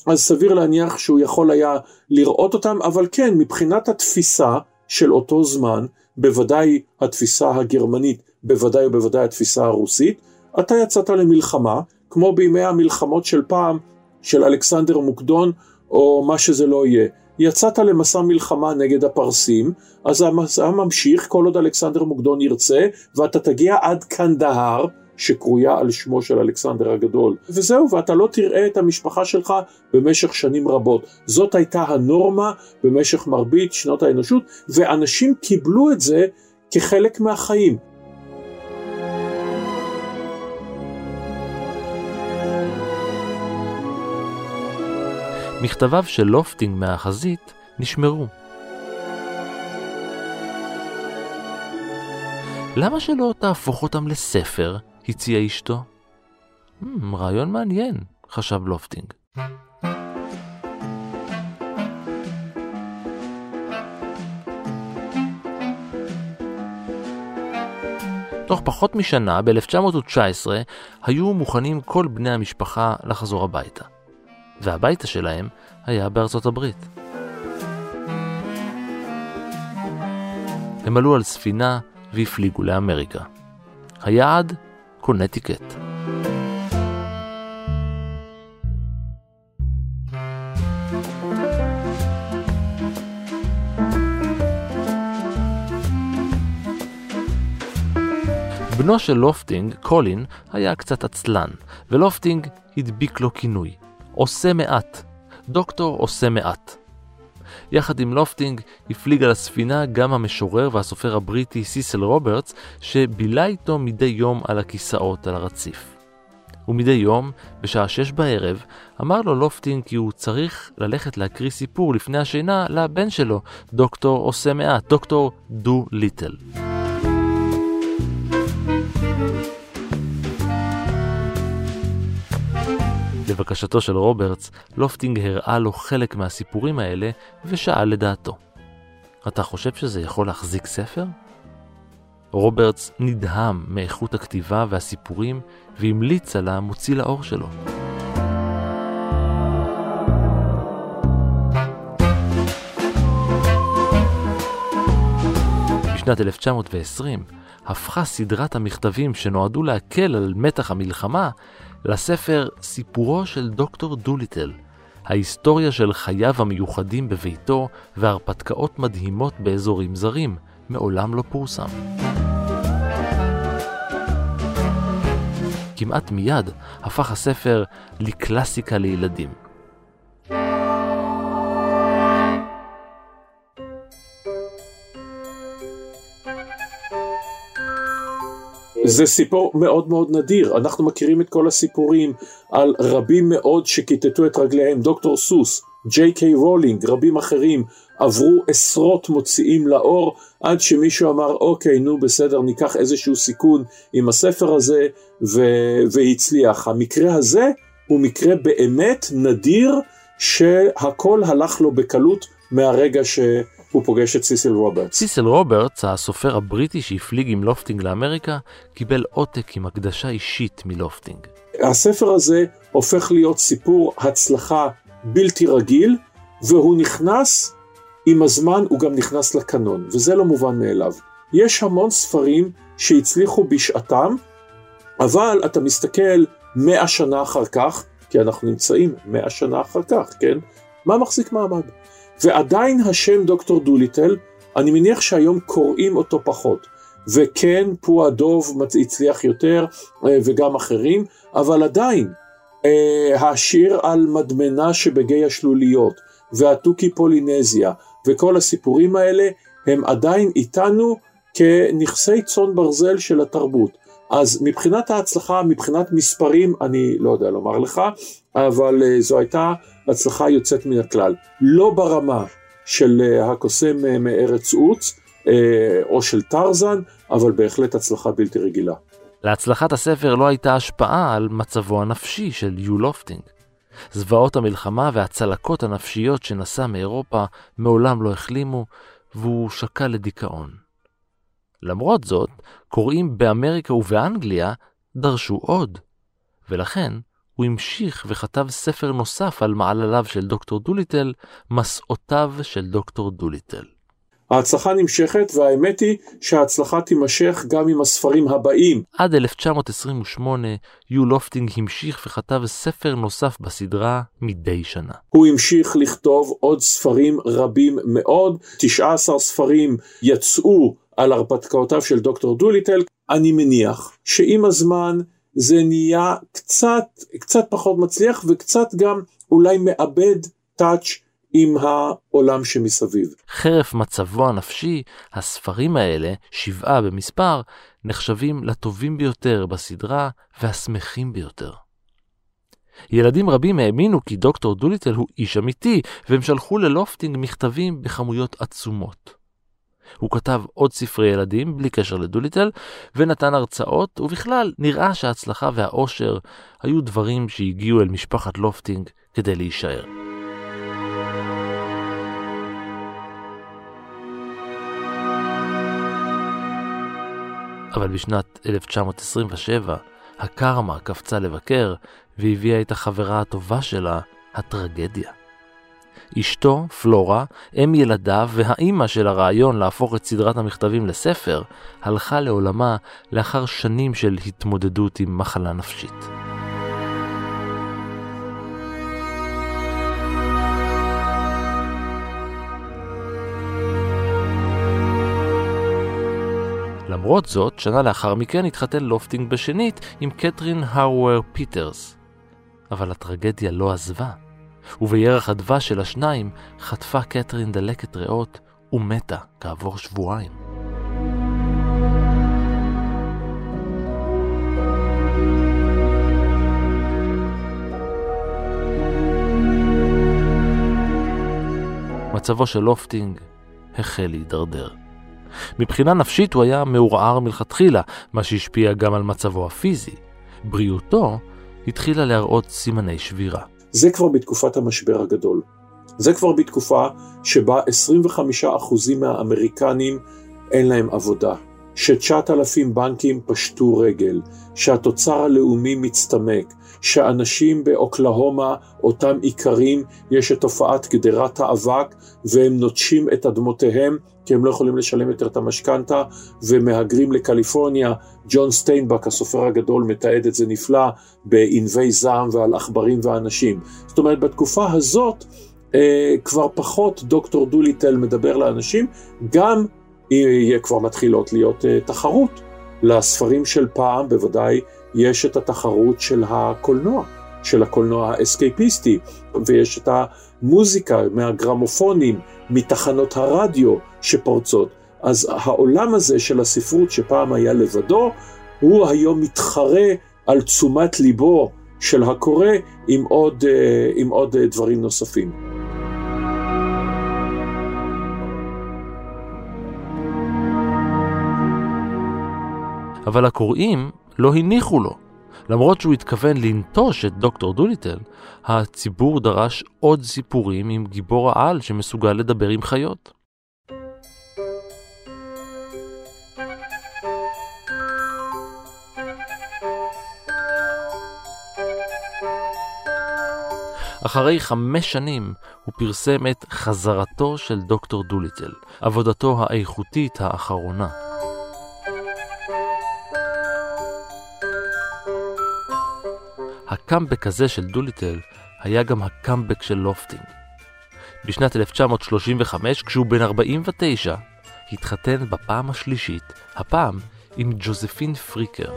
אז סביר להניח שהוא יכול היה לראות אותם, אבל כן, מבחינת התפיסה של אותו זמן, בוודאי התפיסה הגרמנית, בוודאי ובוודאי התפיסה הרוסית, אתה יצאת למלחמה, כמו בימי המלחמות של פעם, של אלכסנדר מוקדון, או מה שזה לא יהיה. יצאת למסע מלחמה נגד הפרסים, אז המסע ממשיך כל עוד אלכסנדר מוקדון ירצה, ואתה תגיע עד קנדהר, שקרויה על שמו של אלכסנדר הגדול. וזהו, ואתה לא תראה את המשפחה שלך במשך שנים רבות. זאת הייתה הנורמה במשך מרבית שנות האנושות, ואנשים קיבלו את זה כחלק מהחיים. מכתביו של לופטינג מהחזית נשמרו. למה שלא תהפוך אותם לספר הציע אשתו. Hmm, רעיון מעניין, חשב לופטינג. תוך פחות משנה, ב-1919, היו מוכנים כל בני המשפחה לחזור הביתה. והביתה שלהם היה בארצות הברית. הם עלו על ספינה והפליגו לאמריקה. היעד קונטיקט. בנו של לופטינג, קולין, היה קצת עצלן, ולופטינג הדביק לו כינוי, עושה מעט, דוקטור עושה מעט. יחד עם לופטינג הפליג על הספינה גם המשורר והסופר הבריטי סיסל רוברטס, שבילה איתו מדי יום על הכיסאות על הרציף. ומדי יום, בשעה שש בערב, אמר לו לופטינג כי הוא צריך ללכת להקריא סיפור לפני השינה לבן שלו, דוקטור עושה מעט, דוקטור דו ליטל. לבקשתו של רוברטס, לופטינג הראה לו חלק מהסיפורים האלה ושאל לדעתו. אתה חושב שזה יכול להחזיק ספר? רוברטס נדהם מאיכות הכתיבה והסיפורים והמליץ על המוציא לאור שלו. בשנת 1920 הפכה סדרת המכתבים שנועדו להקל על מתח המלחמה לספר סיפורו של דוקטור דוליטל, ההיסטוריה של חייו המיוחדים בביתו והרפתקאות מדהימות באזורים זרים, מעולם לא פורסם. כמעט מיד הפך הספר לקלאסיקה לילדים. זה סיפור מאוד מאוד נדיר, אנחנו מכירים את כל הסיפורים על רבים מאוד שכיתתו את רגליהם, דוקטור סוס, ג'יי קיי רולינג, רבים אחרים, עברו עשרות מוציאים לאור, עד שמישהו אמר, אוקיי, נו בסדר, ניקח איזשהו סיכון עם הספר הזה, ו- והצליח. המקרה הזה הוא מקרה באמת נדיר, שהכל הלך לו בקלות מהרגע ש... הוא פוגש את סיסל רוברטס. סיסל רוברטס, הסופר הבריטי שהפליג עם לופטינג לאמריקה, קיבל עותק עם הקדשה אישית מלופטינג. הספר הזה הופך להיות סיפור הצלחה בלתי רגיל, והוא נכנס, עם הזמן הוא גם נכנס לקנון, וזה לא מובן מאליו. יש המון ספרים שהצליחו בשעתם, אבל אתה מסתכל מאה שנה אחר כך, כי אנחנו נמצאים מאה שנה אחר כך, כן? מה מחזיק מעמד? ועדיין השם דוקטור דוליטל, אני מניח שהיום קוראים אותו פחות. וכן, פועה דוב הצליח יותר, אה, וגם אחרים, אבל עדיין, אה, השיר על מדמנה שבגיא השלוליות, והתוכי פולינזיה, וכל הסיפורים האלה, הם עדיין איתנו כנכסי צאן ברזל של התרבות. אז מבחינת ההצלחה, מבחינת מספרים, אני לא יודע לומר לך, אבל uh, זו הייתה הצלחה יוצאת מן הכלל. לא ברמה של uh, הקוסם uh, מארץ עוץ, uh, או של טרזן, אבל בהחלט הצלחה בלתי רגילה. להצלחת הספר לא הייתה השפעה על מצבו הנפשי של יו לופטינג. זוועות המלחמה והצלקות הנפשיות שנשא מאירופה מעולם לא החלימו, והוא שקע לדיכאון. למרות זאת, קוראים באמריקה ובאנגליה דרשו עוד, ולכן הוא המשיך וכתב ספר נוסף על מעלליו של דוקטור דוליטל, מסעותיו של דוקטור דוליטל. ההצלחה נמשכת, והאמת היא שההצלחה תימשך גם עם הספרים הבאים. עד 1928, יו לופטינג המשיך וכתב ספר נוסף בסדרה מדי שנה. הוא המשיך לכתוב עוד ספרים רבים מאוד, 19 ספרים יצאו על הרפתקאותיו של דוקטור דוליטל, אני מניח שעם הזמן זה נהיה קצת, קצת פחות מצליח וקצת גם אולי מאבד טאץ' עם העולם שמסביב. חרף מצבו הנפשי, הספרים האלה, שבעה במספר, נחשבים לטובים ביותר בסדרה והשמחים ביותר. ילדים רבים האמינו כי דוקטור דוליטל הוא איש אמיתי, והם שלחו ללופטינג מכתבים בכמויות עצומות. הוא כתב עוד ספרי ילדים בלי קשר לדוליטל, ונתן הרצאות, ובכלל נראה שההצלחה והאושר היו דברים שהגיעו אל משפחת לופטינג כדי להישאר. אבל בשנת 1927 הקרמה קפצה לבקר והביאה את החברה הטובה שלה, הטרגדיה. אשתו, פלורה, אם ילדיו והאימא של הרעיון להפוך את סדרת המכתבים לספר, הלכה לעולמה לאחר שנים של התמודדות עם מחלה נפשית. למרות זאת, שנה לאחר מכן התחתן לופטינג בשנית עם קטרין הארוור פיטרס. אבל הטרגדיה לא עזבה. ובירח הדבש של השניים חטפה קטרין דלקת ריאות ומתה כעבור שבועיים. מצבו של לופטינג החל להידרדר. מבחינה נפשית הוא היה מעורער מלכתחילה, מה שהשפיע גם על מצבו הפיזי. בריאותו התחילה להראות סימני שבירה. זה כבר בתקופת המשבר הגדול. זה כבר בתקופה שבה 25% מהאמריקנים אין להם עבודה. ש-9,000 בנקים פשטו רגל, שהתוצר הלאומי מצטמק, שאנשים באוקלהומה, אותם איכרים, יש את תופעת גדרת האבק, והם נוטשים את אדמותיהם, כי הם לא יכולים לשלם יותר את המשכנתה, ומהגרים לקליפורניה. ג'ון סטיינבק, הסופר הגדול, מתעד את זה נפלא בענבי זעם ועל עכברים ואנשים. זאת אומרת, בתקופה הזאת, אה, כבר פחות דוקטור דוליטל מדבר לאנשים, גם יהיה כבר מתחילות להיות אה, תחרות. לספרים של פעם בוודאי יש את התחרות של הקולנוע, של הקולנוע האסקייפיסטי, ויש את המוזיקה מהגרמופונים, מתחנות הרדיו שפורצות. אז העולם הזה של הספרות שפעם היה לבדו, הוא היום מתחרה על תשומת ליבו של הקורא עם עוד, אה, עם עוד אה, דברים נוספים. אבל הקוראים לא הניחו לו. למרות שהוא התכוון לנטוש את דוקטור דוליטל, הציבור דרש עוד סיפורים עם גיבור העל שמסוגל לדבר עם חיות. אחרי חמש שנים הוא פרסם את חזרתו של דוקטור דוליטל, עבודתו האיכותית האחרונה. הקאמבק הזה של דוליטל היה גם הקאמבק של לופטינג. בשנת 1935, כשהוא בן 49, התחתן בפעם השלישית, הפעם עם ג'וזפין פריקר.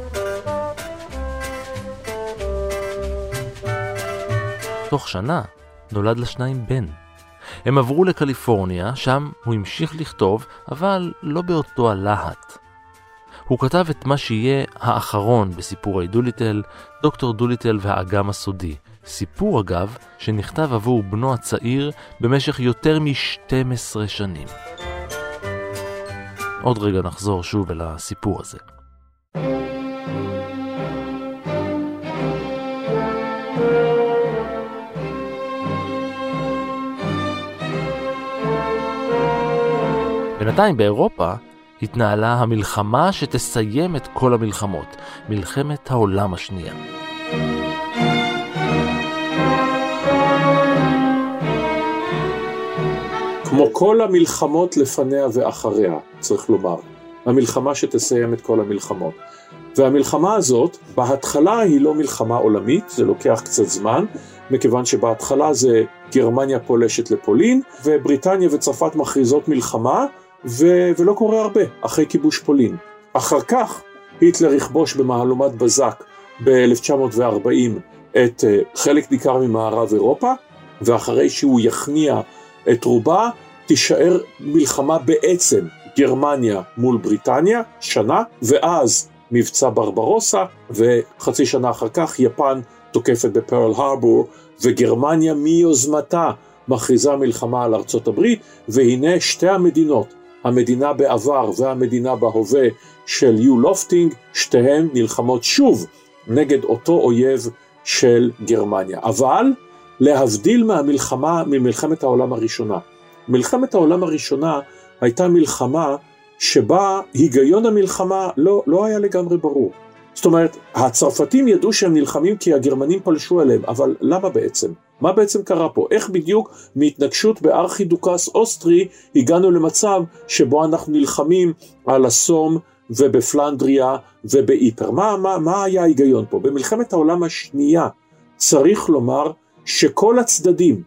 תוך שנה נולד לשניים בן. הם עברו לקליפורניה, שם הוא המשיך לכתוב, אבל לא באותו הלהט. הוא כתב את מה שיהיה האחרון בסיפורי דוליטל, דוקטור דוליטל והאגם הסודי. סיפור אגב שנכתב עבור בנו הצעיר במשך יותר מ-12 שנים. עוד רגע נחזור שוב אל הסיפור הזה. בינתיים באירופה התנהלה המלחמה שתסיים את כל המלחמות, מלחמת העולם השנייה. כמו כל המלחמות לפניה ואחריה, צריך לומר. המלחמה שתסיים את כל המלחמות. והמלחמה הזאת, בהתחלה היא לא מלחמה עולמית, זה לוקח קצת זמן, מכיוון שבהתחלה זה גרמניה פולשת לפולין, ובריטניה וצרפת מכריזות מלחמה, ו- ולא קורה הרבה אחרי כיבוש פולין. אחר כך היטלר יכבוש במהלומת בזק ב-1940 את uh, חלק ניכר ממערב אירופה, ואחרי שהוא יכניע את רובה, תישאר מלחמה בעצם גרמניה מול בריטניה, שנה, ואז מבצע ברברוסה, וחצי שנה אחר כך יפן תוקפת בפרל הרבור, וגרמניה מיוזמתה מכריזה מלחמה על ארצות הברית, והנה שתי המדינות המדינה בעבר והמדינה בהווה של יו לופטינג, שתיהן נלחמות שוב נגד אותו אויב של גרמניה. אבל להבדיל מהמלחמה, ממלחמת העולם הראשונה. מלחמת העולם הראשונה הייתה מלחמה שבה היגיון המלחמה לא, לא היה לגמרי ברור. זאת אומרת, הצרפתים ידעו שהם נלחמים כי הגרמנים פלשו אליהם, אבל למה בעצם? מה בעצם קרה פה? איך בדיוק מהתנגשות בארכידוקס אוסטרי הגענו למצב שבו אנחנו נלחמים על הסום ובפלנדריה ובאיפר? מה, מה, מה היה ההיגיון פה? במלחמת העולם השנייה צריך לומר שכל הצדדים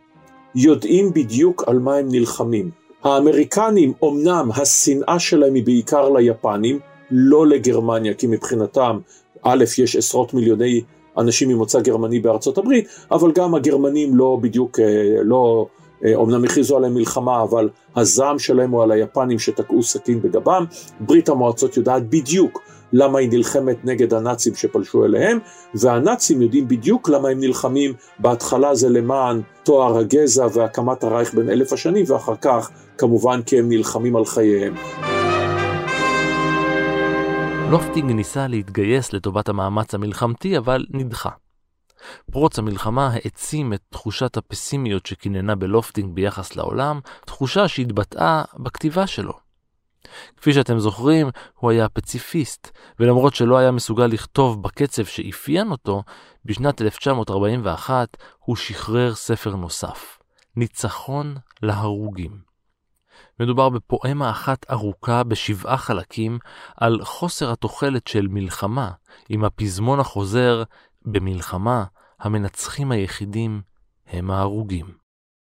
יודעים בדיוק על מה הם נלחמים. האמריקנים, אמנם השנאה שלהם היא בעיקר ליפנים, לא לגרמניה, כי מבחינתם, א', יש עשרות מיליוני אנשים ממוצא גרמני בארצות הברית, אבל גם הגרמנים לא בדיוק, אה, לא, אומנם אה, הכריזו עליהם מלחמה, אבל הזעם שלהם הוא על היפנים שתקעו סכין בגבם. ברית המועצות יודעת בדיוק למה היא נלחמת נגד הנאצים שפלשו אליהם, והנאצים יודעים בדיוק למה הם נלחמים, בהתחלה זה למען תואר הגזע והקמת הרייך בין אלף השנים, ואחר כך כמובן כי הם נלחמים על חייהם. לופטינג ניסה להתגייס לטובת המאמץ המלחמתי, אבל נדחה. פרוץ המלחמה העצים את תחושת הפסימיות שקיננה בלופטינג ביחס לעולם, תחושה שהתבטאה בכתיבה שלו. כפי שאתם זוכרים, הוא היה פציפיסט, ולמרות שלא היה מסוגל לכתוב בקצב שאפיין אותו, בשנת 1941 הוא שחרר ספר נוסף, ניצחון להרוגים. מדובר בפואמה אחת ארוכה בשבעה חלקים על חוסר התוחלת של מלחמה, עם הפזמון החוזר, במלחמה המנצחים היחידים הם ההרוגים.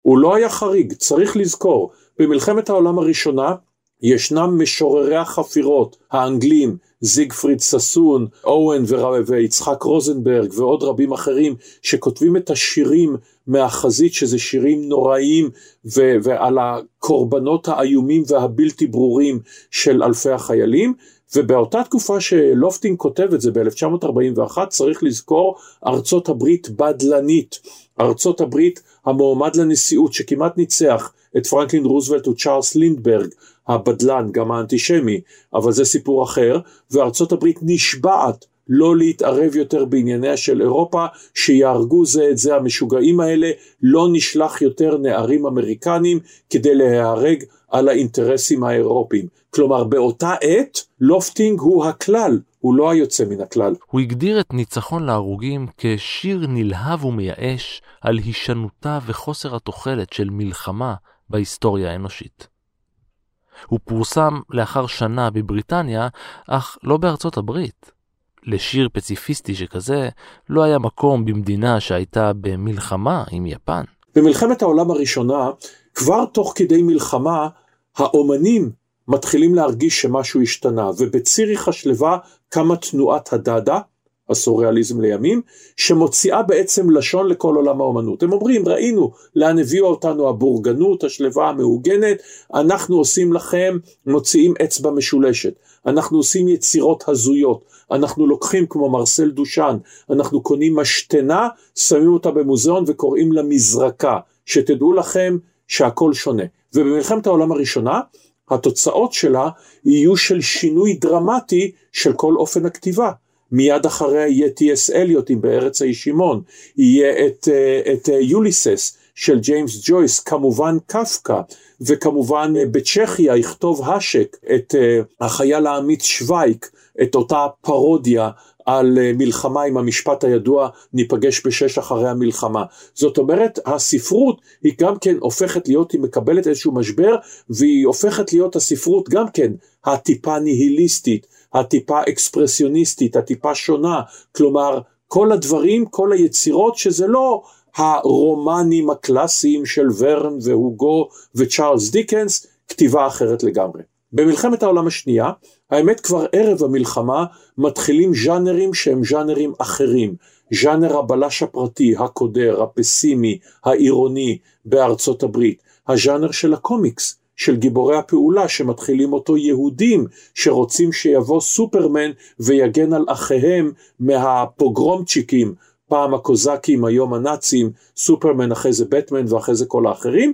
הוא לא היה חריג, צריך לזכור, במלחמת העולם הראשונה ישנם משוררי החפירות האנגלים, זיגפריד ששון, אוהן ויצחק רוזנברג ועוד רבים אחרים שכותבים את השירים מהחזית שזה שירים נוראיים ו- ועל הקורבנות האיומים והבלתי ברורים של אלפי החיילים. ובאותה תקופה שלופטינג כותב את זה ב-1941 צריך לזכור ארצות הברית בדלנית, ארצות הברית המועמד לנשיאות שכמעט ניצח את פרנקלין רוזוולט וצ'ארלס לינדברג הבדלן, גם האנטישמי, אבל זה סיפור אחר, וארצות הברית נשבעת לא להתערב יותר בענייניה של אירופה, שיהרגו זה את זה המשוגעים האלה, לא נשלח יותר נערים אמריקנים כדי להיהרג על האינטרסים האירופיים. כלומר, באותה עת, לופטינג הוא הכלל, הוא לא היוצא מן הכלל. הוא הגדיר את ניצחון להרוגים כשיר נלהב ומייאש על הישנותה וחוסר התוחלת של מלחמה בהיסטוריה האנושית. הוא פורסם לאחר שנה בבריטניה, אך לא בארצות הברית. לשיר פציפיסטי שכזה לא היה מקום במדינה שהייתה במלחמה עם יפן. במלחמת העולם הראשונה, כבר תוך כדי מלחמה, האומנים מתחילים להרגיש שמשהו השתנה, ובציריך השלווה קמה תנועת הדאדה, הסוריאליזם לימים, שמוציאה בעצם לשון לכל עולם האומנות. הם אומרים, ראינו לאן הביאו אותנו הבורגנות, השלווה המעוגנת, אנחנו עושים לכם, מוציאים אצבע משולשת, אנחנו עושים יצירות הזויות, אנחנו לוקחים כמו מרסל דושן, אנחנו קונים משתנה, שמים אותה במוזיאון וקוראים לה מזרקה, שתדעו לכם שהכל שונה. ובמלחמת העולם הראשונה, התוצאות שלה יהיו של שינוי דרמטי של כל אופן הכתיבה. מיד אחריה יהיה טי.אס אליוטים בארץ הישימון, יהיה את, אה, את אה, יוליסס של ג'יימס ג'ויס, כמובן קפקא, וכמובן אה, בצ'כיה יכתוב האשק את החייל האמיץ שווייק, את אותה פרודיה על מלחמה עם המשפט הידוע ניפגש בשש אחרי המלחמה. זאת אומרת הספרות היא גם כן הופכת להיות, היא מקבלת איזשהו משבר והיא הופכת להיות הספרות גם כן הטיפה ניהיליסטית, הטיפה אקספרסיוניסטית, הטיפה שונה, כלומר כל הדברים, כל היצירות שזה לא הרומנים הקלאסיים של ורן והוגו וצ'ארלס דיקנס, כתיבה אחרת לגמרי. במלחמת העולם השנייה, האמת כבר ערב המלחמה מתחילים ז'אנרים שהם ז'אנרים אחרים. ז'אנר הבלש הפרטי, הקודר, הפסימי, העירוני בארצות הברית. הז'אנר של הקומיקס, של גיבורי הפעולה שמתחילים אותו יהודים שרוצים שיבוא סופרמן ויגן על אחיהם מהפוגרומצ'יקים, פעם הקוזקים, היום הנאצים, סופרמן, אחרי זה בטמן ואחרי זה כל האחרים,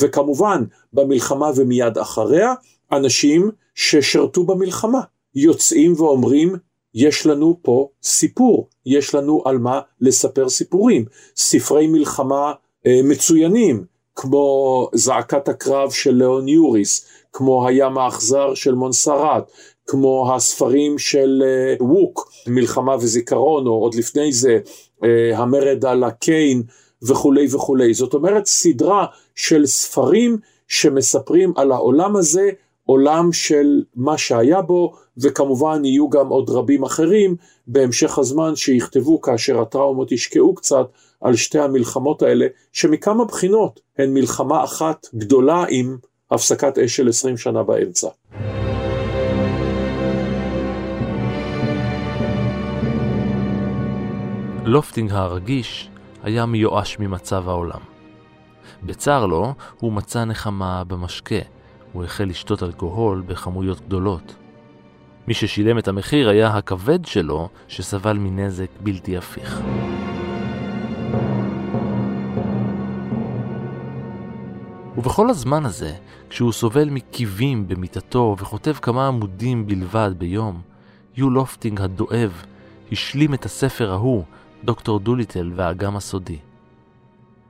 וכמובן במלחמה ומיד אחריה, אנשים ששרתו במלחמה, יוצאים ואומרים, יש לנו פה סיפור, יש לנו על מה לספר סיפורים, ספרי מלחמה אה, מצוינים, כמו זעקת הקרב של ליאון יוריס, כמו הים האכזר של מונסרט, כמו הספרים של uh, ווק, מלחמה וזיכרון, או עוד לפני זה, uh, המרד על הקיין וכולי וכולי. זאת אומרת, סדרה של ספרים שמספרים על העולם הזה, עולם של מה שהיה בו, וכמובן יהיו גם עוד רבים אחרים בהמשך הזמן שיכתבו כאשר הטראומות ישקעו קצת על שתי המלחמות האלה, שמכמה בחינות הן מלחמה אחת גדולה עם הפסקת אש של 20 שנה באמצע. לופטינג הרגיש היה מיואש ממצב העולם. בצר לו, הוא מצא נחמה במשקה, הוא החל לשתות אלכוהול בכמויות גדולות. מי ששילם את המחיר היה הכבד שלו, שסבל מנזק בלתי הפיך. ובכל הזמן הזה, כשהוא סובל מקיבים במיטתו וכותב כמה עמודים בלבד ביום, יו לופטינג הדואב השלים את הספר ההוא, דוקטור דוליטל והאגם הסודי.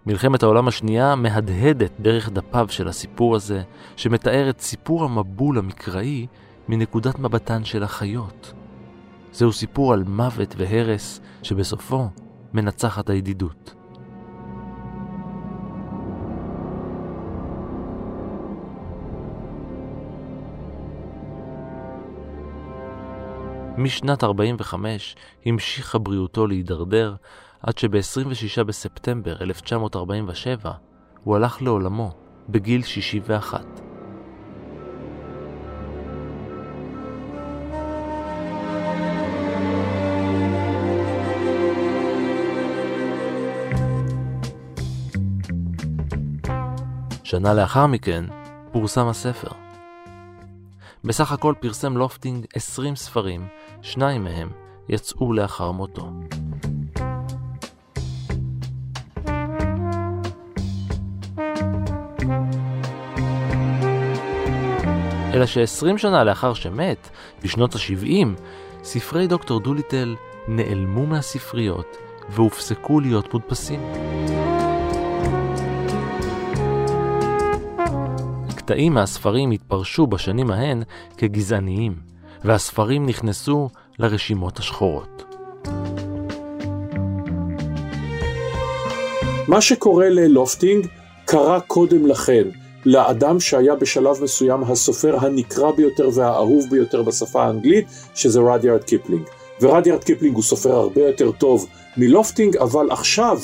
מלחמת העולם השנייה מהדהדת דרך דפיו של הסיפור הזה, שמתאר את סיפור המבול המקראי מנקודת מבטן של החיות. זהו סיפור על מוות והרס, שבסופו מנצחת הידידות. משנת 45 המשיכה בריאותו להידרדר, עד שב-26 בספטמבר 1947 הוא הלך לעולמו בגיל 61. שנה לאחר מכן פורסם הספר. בסך הכל פרסם לופטינג 20 ספרים, שניים מהם יצאו לאחר מותו. אלא ש-20 שנה לאחר שמת, בשנות ה-70, ספרי דוקטור דוליטל נעלמו מהספריות והופסקו להיות מודפסים. קטעים מהספרים התפרשו בשנים ההן כגזעניים, והספרים נכנסו לרשימות השחורות. מה שקורה ללופטינג קרה קודם לכן. לאדם שהיה בשלב מסוים הסופר הנקרא ביותר והאהוב ביותר בשפה האנגלית, שזה רדיארד קיפלינג. ורדיארד קיפלינג הוא סופר הרבה יותר טוב מלופטינג, אבל עכשיו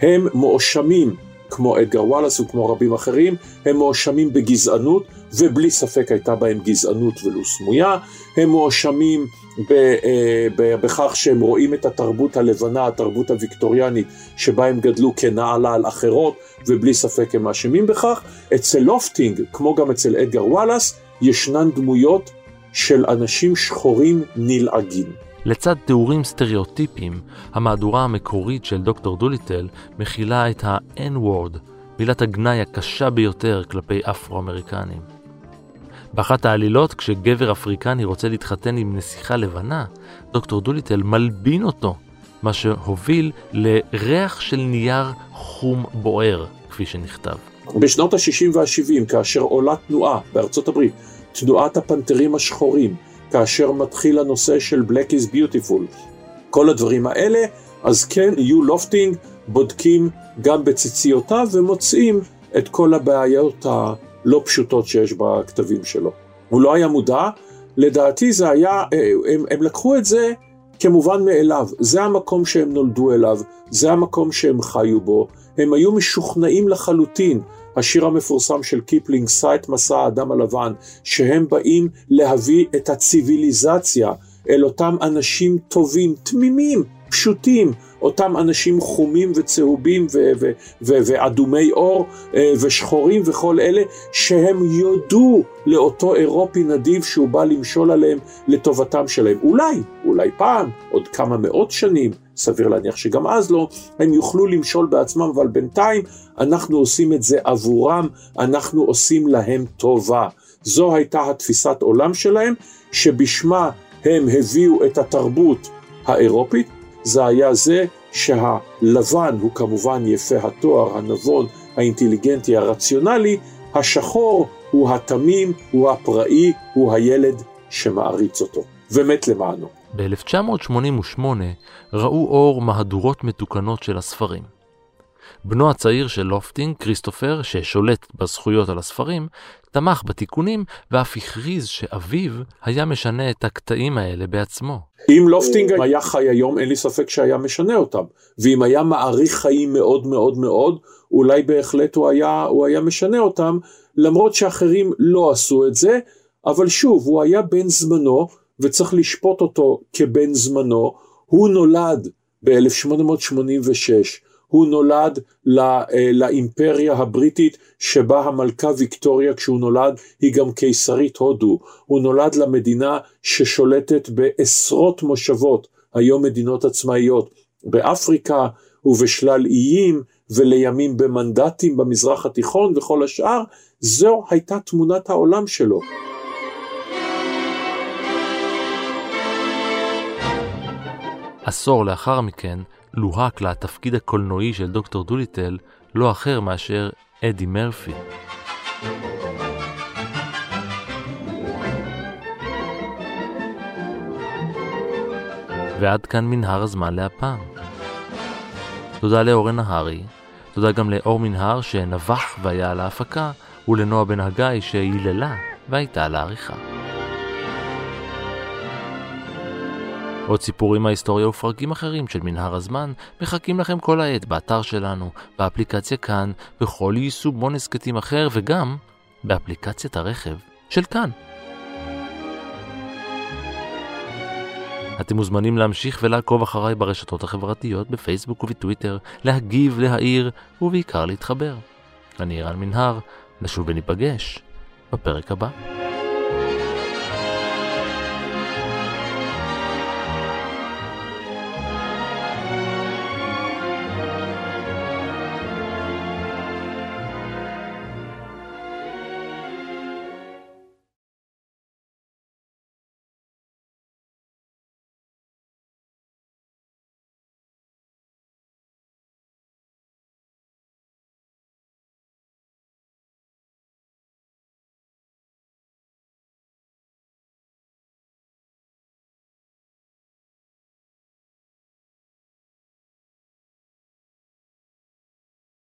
הם מואשמים כמו אדגר וואלאס וכמו רבים אחרים, הם מואשמים בגזענות, ובלי ספק הייתה בהם גזענות ולו סמויה. הם מואשמים אה, בכך שהם רואים את התרבות הלבנה, התרבות הוויקטוריאנית, שבה הם גדלו כנעלה על אחרות, ובלי ספק הם מאשימים בכך. אצל לופטינג, כמו גם אצל אדגר וואלאס, ישנן דמויות של אנשים שחורים נלעגים. לצד תיאורים סטריאוטיפיים, המהדורה המקורית של דוקטור דוליטל מכילה את ה-N-word, מילת הגנאי הקשה ביותר כלפי אפרו-אמריקנים. באחת העלילות, כשגבר אפריקני רוצה להתחתן עם נסיכה לבנה, דוקטור דוליטל מלבין אותו, מה שהוביל לריח של נייר חום בוער, כפי שנכתב. בשנות ה-60 וה-70, כאשר עולה תנועה בארצות הברית, תנועת הפנתרים השחורים, כאשר מתחיל הנושא של Black is Beautiful. כל הדברים האלה, אז כן, יהיו לופטינג, בודקים גם בציציותיו ומוצאים את כל הבעיות הלא פשוטות שיש בכתבים שלו. הוא לא היה מודע, לדעתי זה היה, אה, הם, הם לקחו את זה כמובן מאליו, זה המקום שהם נולדו אליו, זה המקום שהם חיו בו, הם היו משוכנעים לחלוטין השיר המפורסם של קיפלינג, שא את משא האדם הלבן, שהם באים להביא את הציוויליזציה אל אותם אנשים טובים, תמימים, פשוטים, אותם אנשים חומים וצהובים ו- ו- ו- ואדומי עור אה, ושחורים וכל אלה, שהם יודו לאותו אירופי נדיב שהוא בא למשול עליהם לטובתם שלהם. אולי, אולי פעם, עוד כמה מאות שנים, סביר להניח שגם אז לא, הם יוכלו למשול בעצמם, אבל בינתיים אנחנו עושים את זה עבורם, אנחנו עושים להם טובה. זו הייתה התפיסת עולם שלהם, שבשמה הם הביאו את התרבות האירופית, זה היה זה שהלבן הוא כמובן יפה התואר, הנבון, האינטליגנטי, הרציונלי, השחור הוא התמים, הוא הפראי, הוא הילד שמעריץ אותו, ומת למענו. ב-1988 ראו אור מהדורות מתוקנות של הספרים. בנו הצעיר של לופטינג, כריסטופר, ששולט בזכויות על הספרים, תמך בתיקונים ואף הכריז שאביו היה משנה את הקטעים האלה בעצמו. אם לופטינג היה חי היום, אין לי ספק שהיה משנה אותם. ואם היה מאריך חיים מאוד מאוד מאוד, אולי בהחלט הוא היה, הוא היה משנה אותם, למרות שאחרים לא עשו את זה, אבל שוב, הוא היה בן זמנו, וצריך לשפוט אותו כבן זמנו. הוא נולד ב-1886. הוא נולד לא, לאימפריה הבריטית שבה המלכה ויקטוריה כשהוא נולד היא גם קיסרית הודו. הוא נולד למדינה ששולטת בעשרות מושבות, היום מדינות עצמאיות, באפריקה ובשלל איים ולימים במנדטים במזרח התיכון וכל השאר, זו הייתה תמונת העולם שלו. עשור לאחר מכן, לוהק לתפקיד הקולנועי של דוקטור דוליטל לא אחר מאשר אדי מרפי. ועד כאן מנהר הזמן להפעם. תודה לאורן נהרי, תודה גם לאור מנהר שנבח והיה על ההפקה, ולנועה בן הגיא שהיללה והייתה על העריכה. עוד סיפורים מההיסטוריה ופרקים אחרים של מנהר הזמן מחכים לכם כל העת באתר שלנו, באפליקציה כאן, בכל יישומון הסכתים אחר וגם באפליקציית הרכב של כאן. אתם מוזמנים להמשיך ולעקוב אחריי ברשתות החברתיות, בפייסבוק ובטוויטר, להגיב, להעיר ובעיקר להתחבר. אני רן מנהר, נשוב וניפגש בפרק הבא.